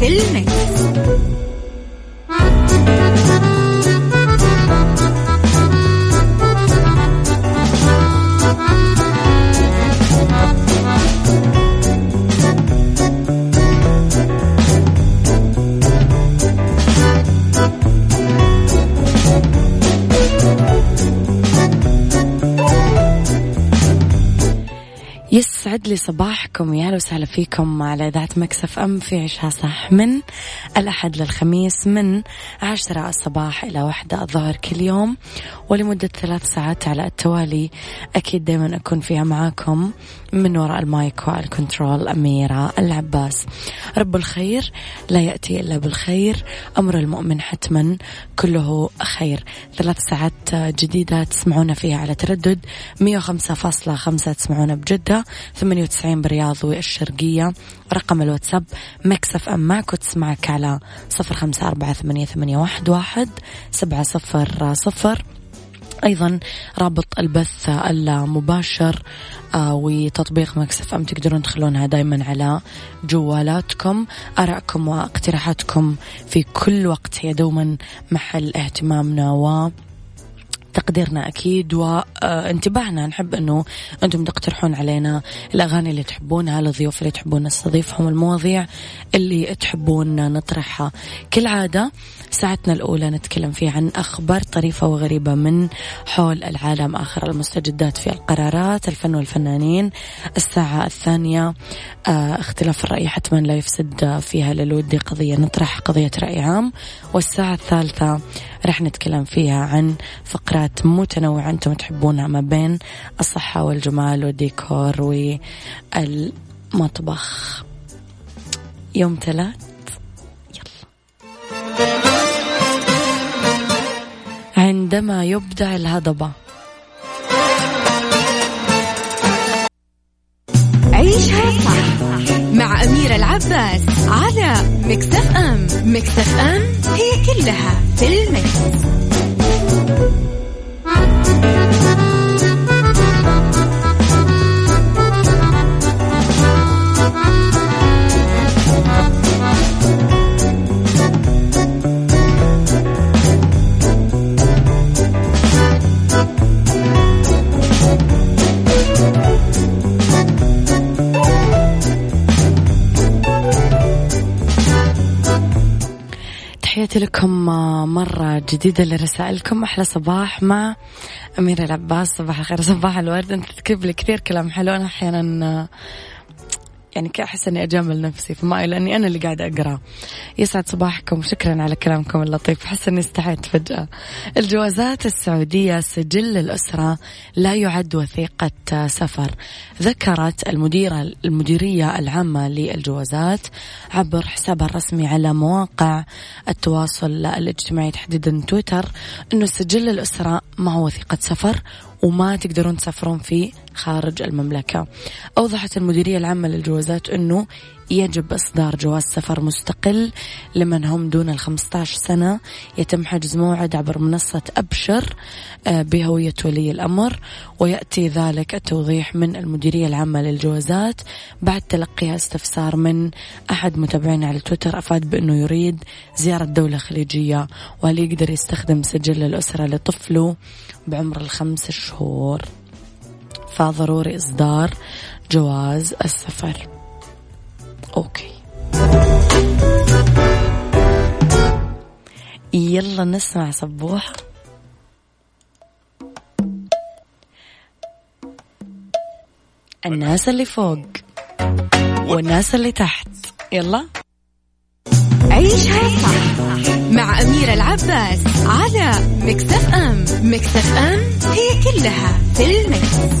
في المكس. يسعد لي صباحكم يا هلا وسهلا فيكم على إذاعة Mix FM في عيشها صح من الأحد للخميس من عشرة الصباح إلى واحدة الظهر كل يوم. ولمدة ثلاث ساعات على التوالي أكيد دائما أكون فيها معاكم. من وراء ال mic وال control أميرة العباس. رب الخير لا يأتي إلا بالخير. أمر المؤمن حتما كله خير. ثلاث ساعات جديدة تسمعونا فيها على تردد. 105.5 تسمعونا بجدة. 98 بالرياض والشرقية. رقم الواتساب Mix FM معك وتسمعك على صفر خمسة أربعة ثمانية, واحد سبعة صفر صفر. أيضا رابط البث المباشر آه وتطبيق Mix FM تقدرون تخلونها دايما على جوالاتكم. أراءكم واقتراحاتكم في كل وقت هي دوما محل اهتمامنا و تقديرنا أكيد. وانتباهنا نحب أنه أنتم تقترحون علينا الأغاني اللي تحبونها الضيوف اللي تحبون نستضيفهم المواضيع اللي تحبون نطرحها. كالعادة ساعتنا الأولى نتكلم فيها عن أخبار طريفة وغريبة من حول العالم آخر. المستجدات في القرارات الفن والفنانين. الساعة الثانية آه، اختلاف الرأي حتما لا يفسد فيها للودي قضية نطرح قضية رأي عام. والساعة الثالثة رح نتكلم فيها عن فقرات متنوعة أنتم تحبونها ما بين الصحة والجمال والديكور والمطبخ. يوم ثلاث عندما يبدع الهضبة عيشها صح مع أميرة العباس على مكتف أم مكتف أم هي كلها في المكس. تحياتي لكم مرة جديدة لرسائلكم. أحلى صباح مع أميرة العباس. صباح الخير صباح الورد. أنت تكتب لي كثير كلام حلو. أنا أحيانا يعني أحس إني أجامل نفسي فما لأني أنا اللي قاعدة أقرأ. يسعد صباحكم شكرا على كلامكم اللطيف. أحس إني استحيت فجأة. الجوازات السعودية سجل الأسرة لا يعد وثيقة سفر. ذكرت المديرة المديرية العامة للجوازات عبر حسابها الرسمي على مواقع التواصل الاجتماعي تحديدا تويتر أنه سجل الأسرة ما هو وثيقة سفر وما تقدرون تسافرون فيه خارج المملكة. أوضحت المديرية العامة للجوازات أنه يجب إصدار جواز سفر مستقل لمن هم دون ال 15 سنة. يتم حجز موعد عبر منصة أبشر آه، بهوية ولي الأمر ويأتي ذلك التوضيح من المديرية العامة للجوازات بعد تلقيها استفسار من أحد متابعينا على تويتر أفاد بأنه يريد زيارة دولة خليجية وهل يقدر يستخدم سجل الأسرة لطفله بعمر الخمس شهور. فضروري إصدار جواز السفر. أوكي. يلا نسمع صبوحة الناس اللي فوق والناس اللي تحت. يلا. عيش عيشها صح مع أميرة العباس على مكتف أم. مكتف أم هي كلها في المكس.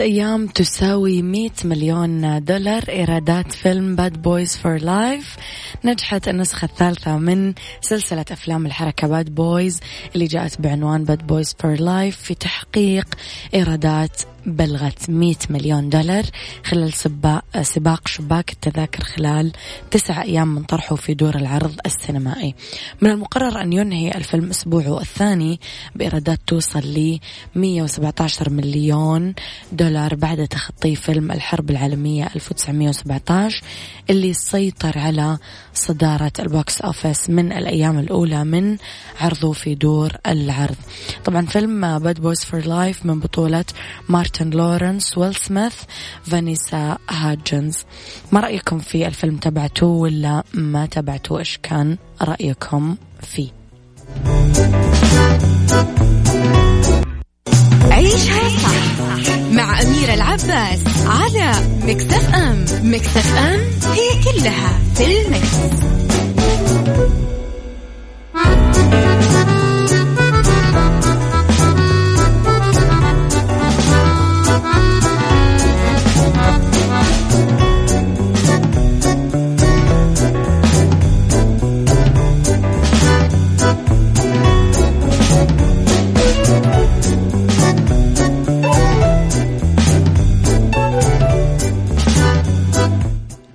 أيام تساوي 100 مليون دولار. إيرادات فيلم Bad Boys for Life نجحت النسخة الثالثة من سلسلة أفلام الحركة Bad Boys اللي جاءت بعنوان Bad Boys for Life في تحقيق إيرادات بلغت 100 مليون دولار خلال سباق, شباك التذاكر خلال تسع أيام من طرحه في دور العرض السينمائي. من المقرر أن ينهي الفيلم أسبوعه الثاني بإيرادات توصل ل 117 مليون دولار بعد تخطي فيلم الحرب العالمية 1917 اللي سيطر على صدارة ال box office من الأيام الأولى من عرضه في دور العرض. طبعا فيلم Bad Boys for Life من بطولة مارتن لورنس ويل سميث فانيسا هاجنز ما رأيكم في الفيلم تابعته ولا ما تابعته؟ إيش كان رأيكم فيه؟ عيشها صح مع أميرة العباس على مكتف أم مكتف أم هي كلها في المكس.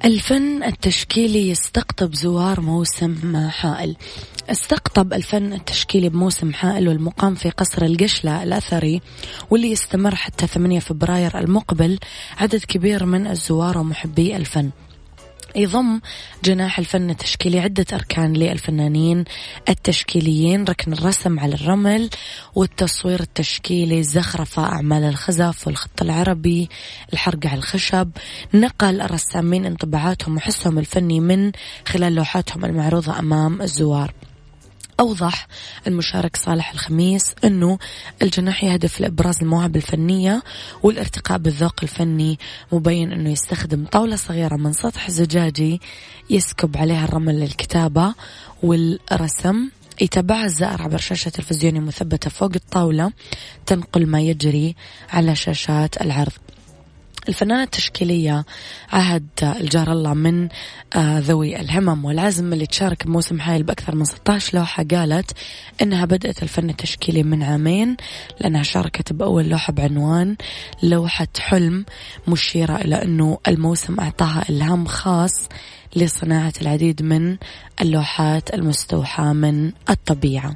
الفن التشكيلي يستقطب زوار موسم حائل. استقطب الفن التشكيلي بموسم حائل والمقام في قصر القشلة الأثري واللي يستمر حتى 8 فبراير المقبل. عدد كبير من الزوار ومحبي الفن. يضم جناح الفن التشكيلي عدة أركان للفنانين التشكيليين ركن الرسم على الرمل والتصوير التشكيلي زخرفة أعمال الخزف والخط العربي الحرق على الخشب نقل الرسامين انطباعاتهم وحسهم الفني من خلال لوحاتهم المعروضة أمام الزوار. أوضح المشارك صالح الخميس أنه الجناح يهدف لإبراز المواهب الفنية والارتقاء بالذوق الفني مبين أنه يستخدم طاولة صغيرة من سطح زجاجي يسكب عليها الرمل للكتابة والرسم يتابعها الزائر عبر شاشة تلفزيونية مثبتة فوق الطاولة تنقل ما يجري على شاشات العرض. الفنانة التشكيلية عهد الجار الله من آه، ذوي الهمم والعزم اللي تشارك بموسم حايل بأكثر من 16 لوحة قالت إنها بدأت الفن التشكيلي من عامين لأنها شاركت بأول لوحة بعنوان لوحة حلم مشيرة إلى أنه الموسم أعطاها إلهام خاص لصناعة العديد من اللوحات المستوحاة من الطبيعة.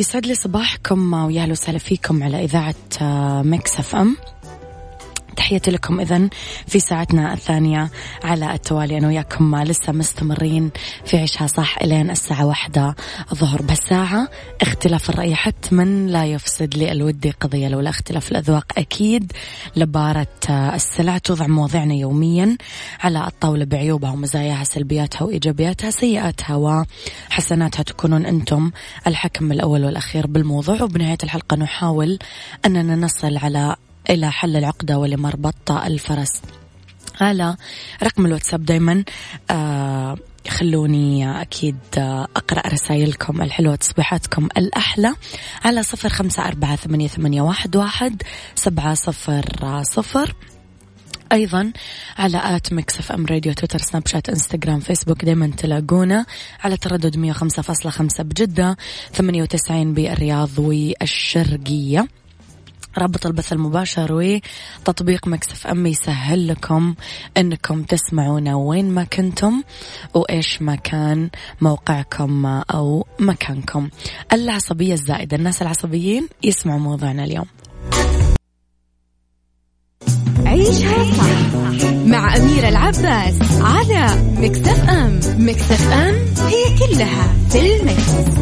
يسعد لي صباحكم ويا هلا وسهلا فيكم على إذاعة Mix FM. تحياتي لكم إذا في ساعتنا الثانية على التوالي. أنا وياكم لسه مستمرين في عيشها صح إلين الساعة واحدة الظهر. بهالساعة اختلاف الرأي حتما لا يفسد للود قضية لولا اختلاف الأذواق أكيد لبارة السلع توضع مواضيعنا يوميا على الطاولة بعيوبها ومزاياها سلبياتها وإيجابياتها سيئاتها وحسناتها. تكونون أنتم الحكم الأول والأخير بالموضوع. وبنهاية الحلقة نحاول أننا نصل على إلى حل العقدة ولمربط الفرس. على رقم الواتساب دايما آه خلوني أكيد آه أقرأ رسائلكم الحلوة تصبيحاتكم الأحلى على صفر خمسة أربعة ثمانية, ثمانية واحد, واحد سبعة صفر صفر. أيضا على at Mix FM Radio تويتر سناب شات إنستغرام فيسبوك دايما تلاقونا على تردد مية وخمسة فاصلة خمسة بجدة ثمانية وتسعين بالرياض والشرقية. رابط البث المباشر وتطبيق مكسف أم يسهل لكم أنكم تسمعونا وين ما كنتم وإيش ما كان موقعكم أو مكانكم. العصبية الزائدة الناس العصبيين يسمعوا موضوعنا اليوم. عيشها صح مع أميرة العباس على مكسف أم. مكسف أم هي كلها في المكس.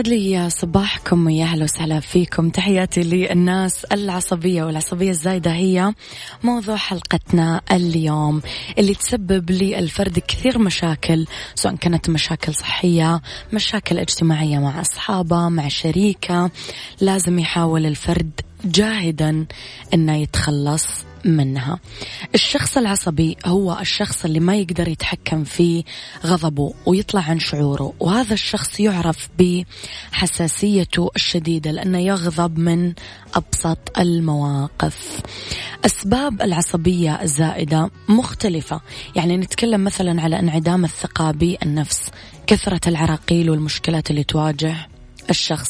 يسعد لي صباحكم ويا أهلا وسهلا فيكم. تحياتي للناس العصبية والعصبية الزايدة. هي موضوع حلقتنا اليوم اللي تسبب للفرد كثير مشاكل سواء كانت مشاكل صحية مشاكل اجتماعية مع أصحابه مع شريكة. لازم يحاول الفرد جاهدا إنه يتخلص منها. الشخص العصبي هو الشخص اللي ما يقدر يتحكم في غضبه ويطلع عن شعوره وهذا الشخص يعرف بحساسيته الشديدة لأنه يغضب من أبسط المواقف. أسباب العصبية الزائدة مختلفة. يعني نتكلم مثلا على انعدام الثقة بالنفس كثرة العراقيل والمشكلات اللي تواجه الشخص.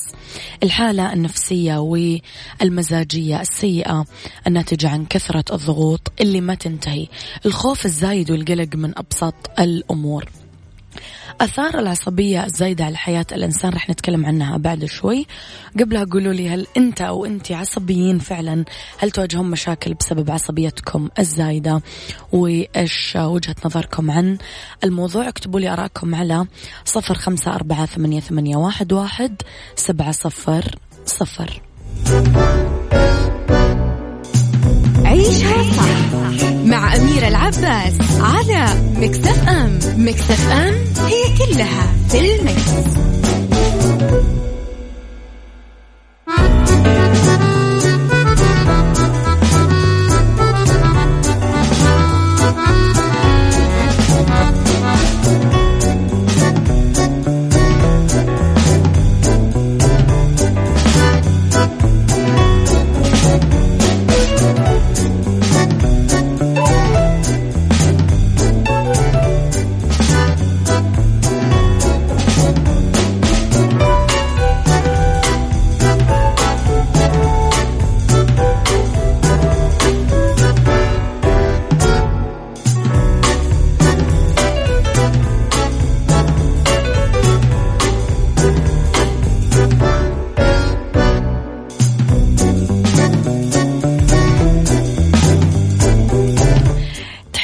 الحالة النفسية والمزاجية السيئة الناتجة عن كثرة الضغوط اللي ما تنتهي. الخوف الزايد والقلق من أبسط الأمور. أثار العصبية الزايدة على حياة الإنسان رح نتكلم عنها بعد شوي. قبلها قولوا لي هل أنت أو أنت عصبيين فعلا؟ هل تواجهون مشاكل بسبب عصبيتكم الزايدة؟ وإيش وجهة نظركم عن الموضوع؟ اكتبوا لي أراءكم على صفر خمسة أربعة ثمانية, واحد سبعة صفر صفر. عيشها صح مع أميرة العباس على مكتف أم. مكتف أم هي كلها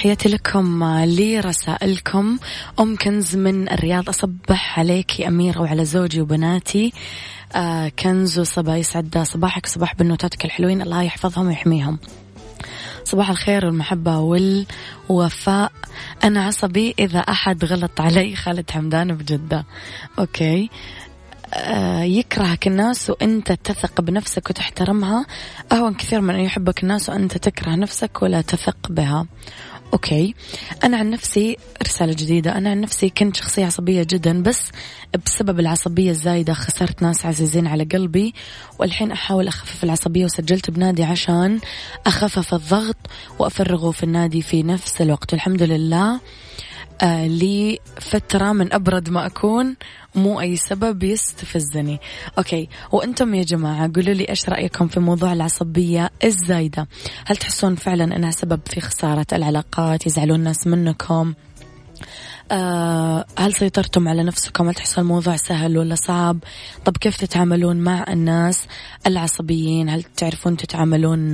تحياتي لكم لرسائلكم. أم كنز من الرياض أصبح عليك أميرة وعلى زوجي وبناتي. آه كنز وصبا يسعد صباحك صباح بنوتاتك الحلوين. الله يحفظهم ويحميهم. صباح الخير والمحبة والوفاء. أنا عصبي إذا أحد غلط علي. خالد حمدان بجدة. أوكي. آه، يكرهك الناس وأنت تثق بنفسك وتحترمها. أهون كثير من ان يحبك الناس وأنت تكره نفسك ولا تثق بها. أوكي. أنا عن نفسي رسالة جديدة. أنا عن نفسي كنت شخصية عصبية جدا بس بسبب العصبية الزايدة خسرت ناس عزيزين على قلبي والحين أحاول أخفف العصبية وسجلت بنادي عشان أخفف الضغط وأفرغه في النادي في نفس الوقت. والحمد لله. آه لفترة من أبرد ما أكون مو أي سبب يستفزني. أوكي وأنتم يا جماعة قولوا لي إيش رأيكم في موضوع العصبية الزايدة؟ هل تحسون فعلا أنها سبب في خسارة العلاقات يزعلون الناس منكم؟ آه هل سيطرتم على نفسكم؟ هل تحسون الموضوع سهل ولا صعب؟ طب كيف تتعاملون مع الناس العصبيين؟ هل تعرفون تتعاملون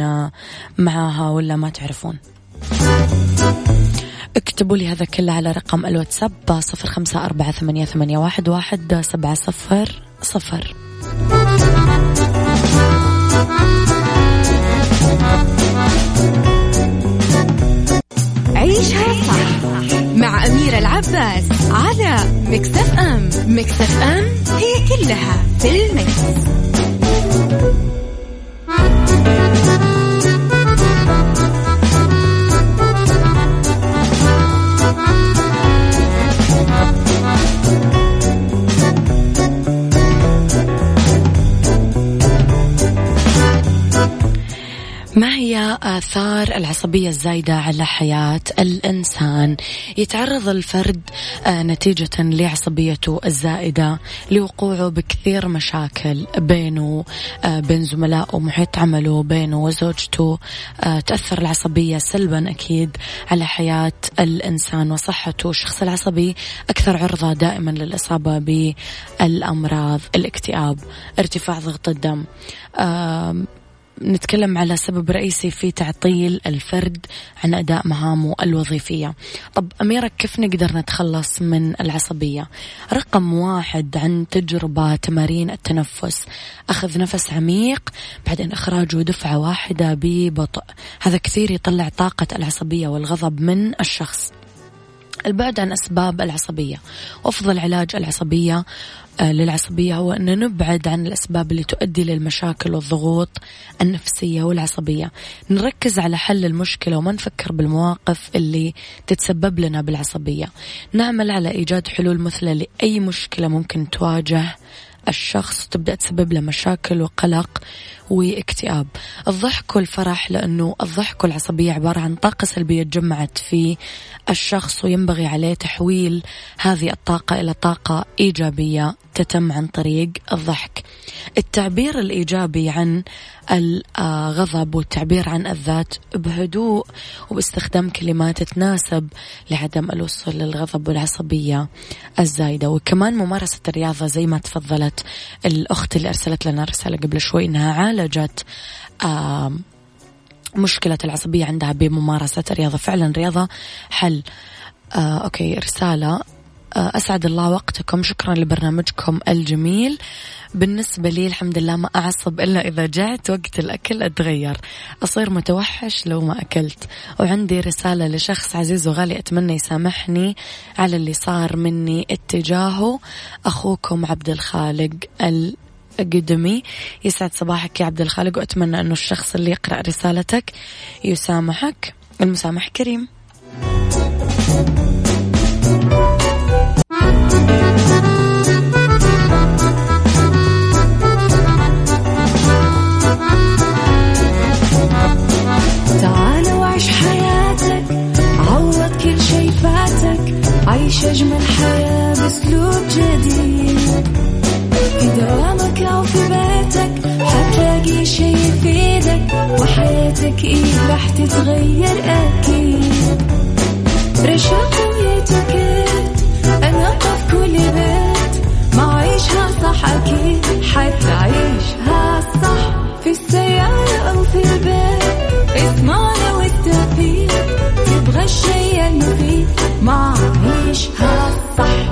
معها ولا ما تعرفون؟ اكتبوا لي هذا كله على رقم الواتساب صفر خمسة أربعة ثمانية, ثمانية واحد, واحد سبعة صفر صفر عيشها صح مع أميرة العباس على مكتف أم مكتف أم هي كلها في المكس. ما هي آثار العصبية الزايدة على حياة الإنسان؟ يتعرض الفرد آه، نتيجة لعصبيته الزائدة لوقوعه بكثير مشاكل بينه آه، بين زملائه محيط عمله بينه وزوجته. آه، تأثر العصبية سلبا أكيد على حياة الإنسان وصحته. الشخص العصبي أكثر عرضة دائما للإصابة بالأمراض الاكتئاب ارتفاع ضغط الدم. نتكلم على سبب رئيسي في تعطيل الفرد عن أداء مهامه الوظيفية. طب أميرة كيف نقدر نتخلص من العصبية؟ رقم واحد عن تجربة تمارين التنفس. أخذ نفس عميق بعدين إخراجه دفعة واحدة ببطء. هذا كثير يطلع طاقة العصبية والغضب من الشخص. البعد عن أسباب العصبية. وأفضل علاج العصبية آه، للعصبية هو أن نبعد عن الأسباب اللي تؤدي للمشاكل والضغوط النفسية والعصبية. نركز على حل المشكلة وما نفكر بالمواقف اللي تتسبب لنا بالعصبية. نعمل على إيجاد حلول مثلى لأي مشكلة ممكن تواجه الشخص تبدأ تسبب له مشاكل وقلق واكتئاب. الضحك والفرح لأنه الضحك والعصبية عبارة عن طاقة سلبية تجمعت في الشخص وينبغي عليه تحويل هذه الطاقة إلى طاقة إيجابية تتم عن طريق الضحك. التعبير الإيجابي عن الغضب والتعبير عن الذات بهدوء وباستخدام كلمات تناسب لعدم الوصول للغضب والعصبية الزايدة. وكمان ممارسة الرياضة زي ما تفضلت الأخت اللي أرسلت لنا رسالة قبل شوي إنها عالجت مشكلة العصبية عندها بممارسة الرياضة. فعلا رياضة حل. آه، أوكي رسالة. آه، أسعد الله وقتكم. شكرا لبرنامجكم الجميل. بالنسبة لي الحمد لله ما أعصب إلا إذا جعت وقت الأكل أتغير. أصير متوحش لو ما أكلت. وعندي رسالة لشخص عزيز وغالي أتمنى يسامحني على اللي صار مني اتجاهه. أخوكم عبد الخالق القدمي يسعد صباحك يا عبد الخالق. وأتمنى أنه الشخص اللي يقرأ رسالتك يسامحك. المسامح كريم. عيش أجمل حياة بأسلوب جديد. وحياتك إيه راح تتغير أكيد؟ رشاق ويتكات أنا قف كل بيت. ما عيشها صح أكيد حتعيشها صح. في السيارة أو في البيت اسمعنا والتوفيق. تبغى الشي المفيد ما عيشها صح.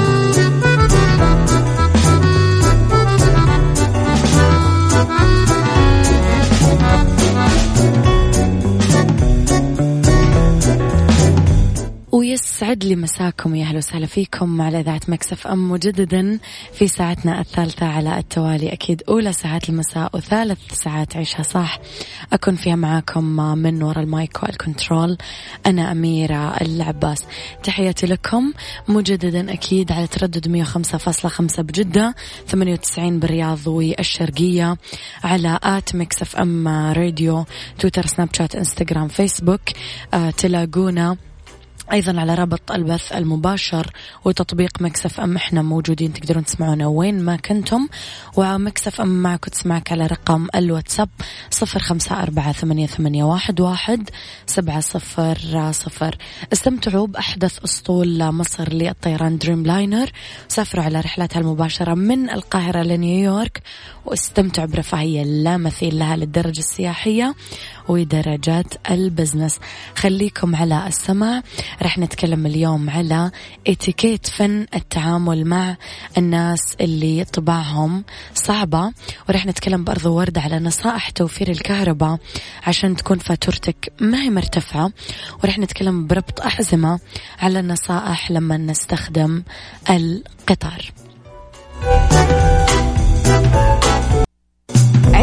ويسعد لي مساكم يا أهلا وسهلا فيكم على إذاعة Mix FM مجددا في ساعتنا الثالثة على التوالي. أكيد أولى ساعات المساء وثالث ساعات عيشها صح. أكون فيها معاكم من وراء ال mic وال control أنا أميرة العباس. تحياتي لكم مجددا أكيد على تردد 105.5 بجدة 98 بالرياض والشرقية على at Mix FM Radio تويتر سناب شات إنستغرام فيسبوك آه تلاقونا. أيضا على رابط البث المباشر وتطبيق Mix FM. إحنا موجودين تقدرون تسمعونا وين ما كنتم. و Mix FM معك تسمعك على رقم الواتساب صفر خمسة أربعة ثمانية, ثمانية واحد, واحد سبعة صفر صفر. استمتعوا بأحدث أسطول مصر للطيران Dreamliner سافروا على رحلاتها المباشرة من القاهرة لنيويورك. واستمتعوا برفاهية لا مثيل لها للدرجة السياحية. ودرجات ال business. خليكم على السمع. رح نتكلم اليوم على اتيكيت فن التعامل مع الناس اللي طباعهم صعبة. ورح نتكلم بأرض ورد على نصائح توفير الكهرباء عشان تكون فاتورتك ما هي مرتفعة. ورح نتكلم بربط أحزمة على النصائح لما نستخدم القطار.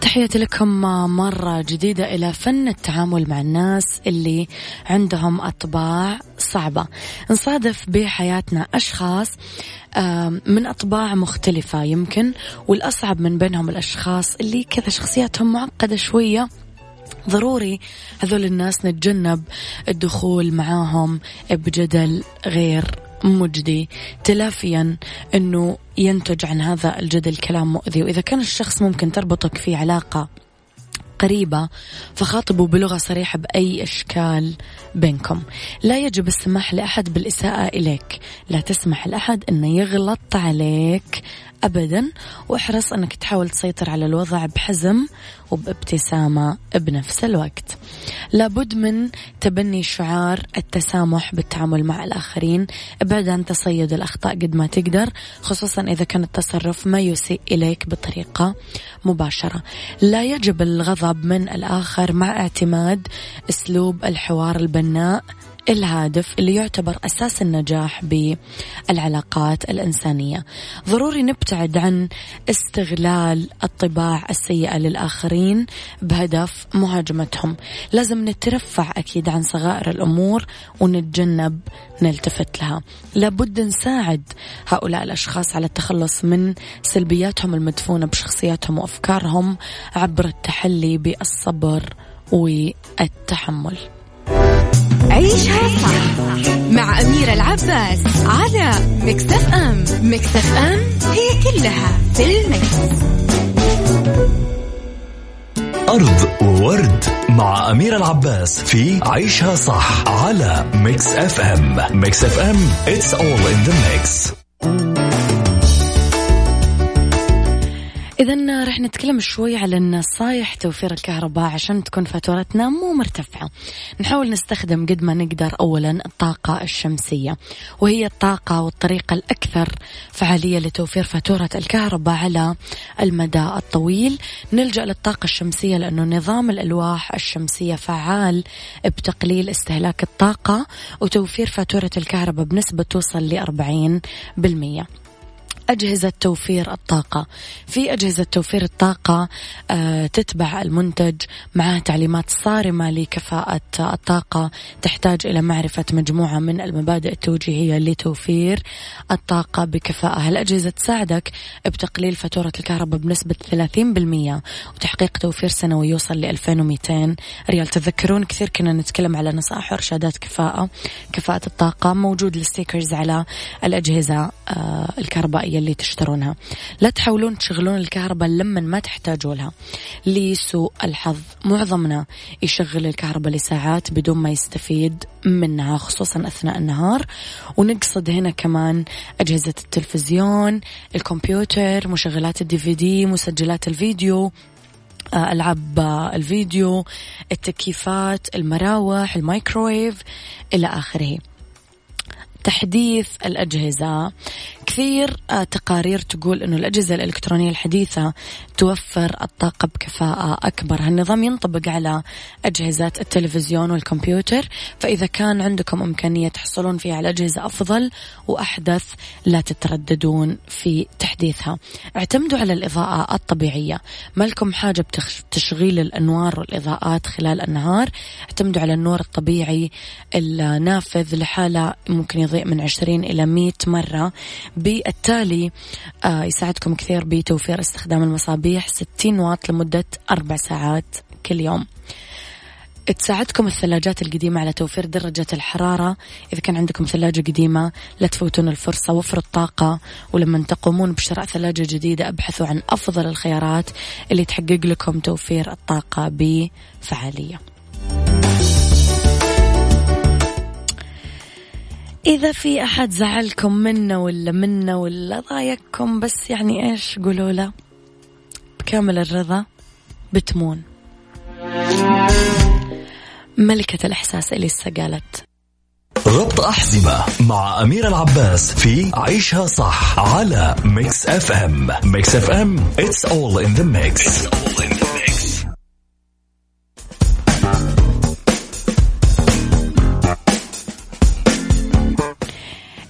تحياتي لكم مرة جديدة إلى فن التعامل مع الناس اللي عندهم أطباع صعبة. نصادف بحياتنا أشخاص من أطباع مختلفة يمكن والأصعب من بينهم الأشخاص اللي كذا شخصياتهم معقدة شوية. ضروري هذول الناس نتجنب الدخول معاهم بجدل غير مجدي تلافيا إنه ينتج عن هذا الجدل كلام مؤذي. وإذا كان الشخص ممكن تربطك في علاقة قريبة فخاطبوا بلغة صريحة بأي إشكال بينكم. لا يجب السماح لأحد بالإساءة إليك. لا تسمح لأحد أنه يغلط عليك أبدا واحرص أنك تحاول تسيطر على الوضع بحزم وبابتسامة بنفس الوقت. لابد من تبني شعار التسامح بالتعامل مع الآخرين ابعد عن تصيد الأخطاء قد ما تقدر خصوصا إذا كان التصرف ما يسيء إليك بطريقة مباشرة. لا يجب الغضب من الآخر مع اعتماد أسلوب الحوار البناء الهادف اللي يعتبر أساس النجاح بالعلاقات الإنسانية. ضروري نبتعد عن استغلال الطباع السيئة للآخرين بهدف مهاجمتهم. لازم نترفع أكيد عن صغائر الأمور ونتجنب نلتفت لها. لابد نساعد هؤلاء الأشخاص على التخلص من سلبياتهم المدفونة بشخصياتهم وأفكارهم عبر التحلي بالصبر والتحمل. عيشها صح مع أميرة العباس على مكتف أم مكتف أم هي كلها في المكس. أرض وورد مع أميرة العباس في عيشها صح على ميكس اف ام ميكس اف ام it's all in the mix. إذا رح نتكلم شوي على النصايح توفير الكهرباء عشان تكون فاتورتنا مو مرتفعة. نحاول نستخدم قد ما نقدر أولا الطاقة الشمسية وهي الطاقة والطريقة الأكثر فعالية لتوفير فاتورة الكهرباء على المدى الطويل. نلجأ للطاقة الشمسية لأنه نظام الألواح الشمسية فعال بتقليل استهلاك الطاقة وتوفير فاتورة الكهرباء بنسبة توصل ل 40%. أجهزة توفير الطاقة. في أجهزة توفير الطاقة آه، تتبع المنتج معها تعليمات صارمة لكفاءة الطاقة. تحتاج إلى معرفة مجموعة من المبادئ التوجيهية لتوفير الطاقة بكفاءة. هالأجهزة تساعدك؟ بتقليل فاتورة الكهرباء بنسبة 30% وتحقيق توفير سنوي يوصل ل 2200 ريال. تذكرون كثير كنا نتكلم على نصائح وإرشادات كفاءة كفاءة الطاقة. موجود الستيكرز على الأجهزة آه، الكهربائية يلي تشترونها. لا تحاولون تشغلون الكهرباء لما ما تحتاجوا لها. لسوء الحظ معظمنا يشغل الكهرباء لساعات بدون ما يستفيد منها خصوصا أثناء النهار. ونقصد هنا كمان أجهزة التلفزيون الكمبيوتر مشغلات ال DVD مسجلات الفيديو آه، ألعاب الفيديو التكييفات المراوح الميكرويف إلى آخره. تحديث الأجهزة. كثير آه، تقارير تقول أنه الأجهزة الإلكترونية الحديثة توفر الطاقة بكفاءة أكبر. هالنظام ينطبق على أجهزة التلفزيون والكمبيوتر فإذا كان عندكم إمكانية تحصلون فيها على أجهزة أفضل وأحدث لا تترددون في تحديثها. اعتمدوا على الإضاءة الطبيعية. ما لكم حاجة بتشغيل الأنوار والإضاءات خلال النهار. اعتمدوا على النور الطبيعي النافذ لحالة ممكن يضيء من 20 إلى 100 مرة. بالتالي آه، يساعدكم كثير بتوفير استخدام المصابيح 60 واط لمدة أربع ساعات كل يوم. تساعدكم الثلاجات القديمة على توفير درجة الحرارة. إذا كان عندكم ثلاجة قديمة لا تفوتون الفرصة وفروا الطاقة. ولما تقومون بشراء ثلاجة جديدة أبحثوا عن أفضل الخيارات اللي تحقق لكم توفير الطاقة بفعالية. إذا في أحد زعلكم منا ولا منا ولا ضايقكم بس يعني إيش قولوا له؟ بكامل الرضا بتمون. ملكة الإحساس إليسا قالت ربط أحزمة مع أميرة العباس في عيشها صح على Mix FM Mix FM it's all in the mix, it's all in the mix.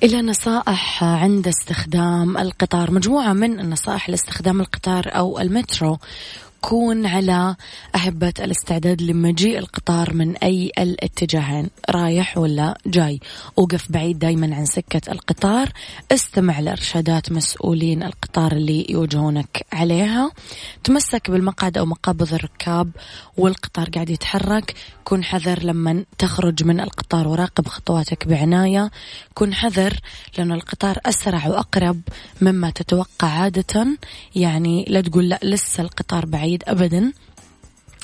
إلى نصائح عند استخدام القطار. مجموعة من النصائح لاستخدام القطار أو المترو. كون على أهبة الاستعداد لمجيء القطار من أي الاتجاهين رايح ولا جاي. وقف بعيد دايما عن سكة القطار. استمع لإرشادات مسؤولين القطار اللي يوجهونك عليها. تمسك بالمقعد أو مقابض الركاب والقطار قاعد يتحرك. كن حذر لما تخرج من القطار وراقب خطواتك بعناية. كن حذر لأن القطار أسرع وأقرب مما تتوقع عادة. يعني لا تقول لا لسه القطار بعيد. أبدا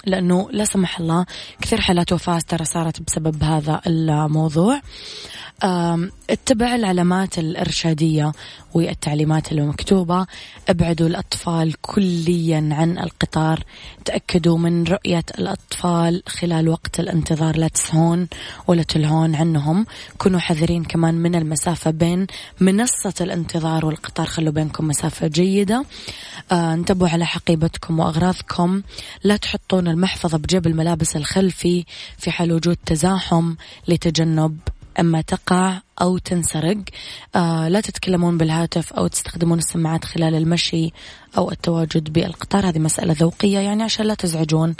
لأنه لا سمح الله كثير حالات وفاة ترى صارت بسبب هذا الموضوع. اتبع العلامات الإرشادية والتعليمات المكتوبة. ابعدوا الأطفال كليا عن القطار. تأكدوا من رؤية الأطفال خلال وقت الانتظار. لا تسهون ولا تلهون عنهم. كونوا حذرين كمان من المسافة بين منصة الانتظار والقطار. خلوا بينكم مسافة جيدة. آه، انتبهوا على حقيبتكم وأغراضكم. لا تحطون المحفظة بجيب الملابس الخلفي في حال وجود تزاحم لتجنب أما تقع أو تنسرق آه لا تتكلمون بالهاتف أو تستخدمون السماعات خلال المشي أو التواجد بالقطار. هذه مسألة ذوقية يعني عشان لا تزعجون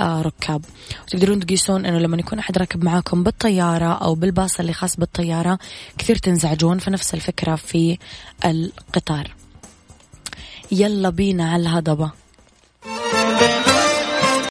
الركاب. تقدرون تقيسون أنه لما يكون أحد راكب معاكم بالطيارة أو بالباص اللي خاص بالطيارة كثير تنزعجون فنفس الفكرة في القطار. يلا بينا على الهضبة.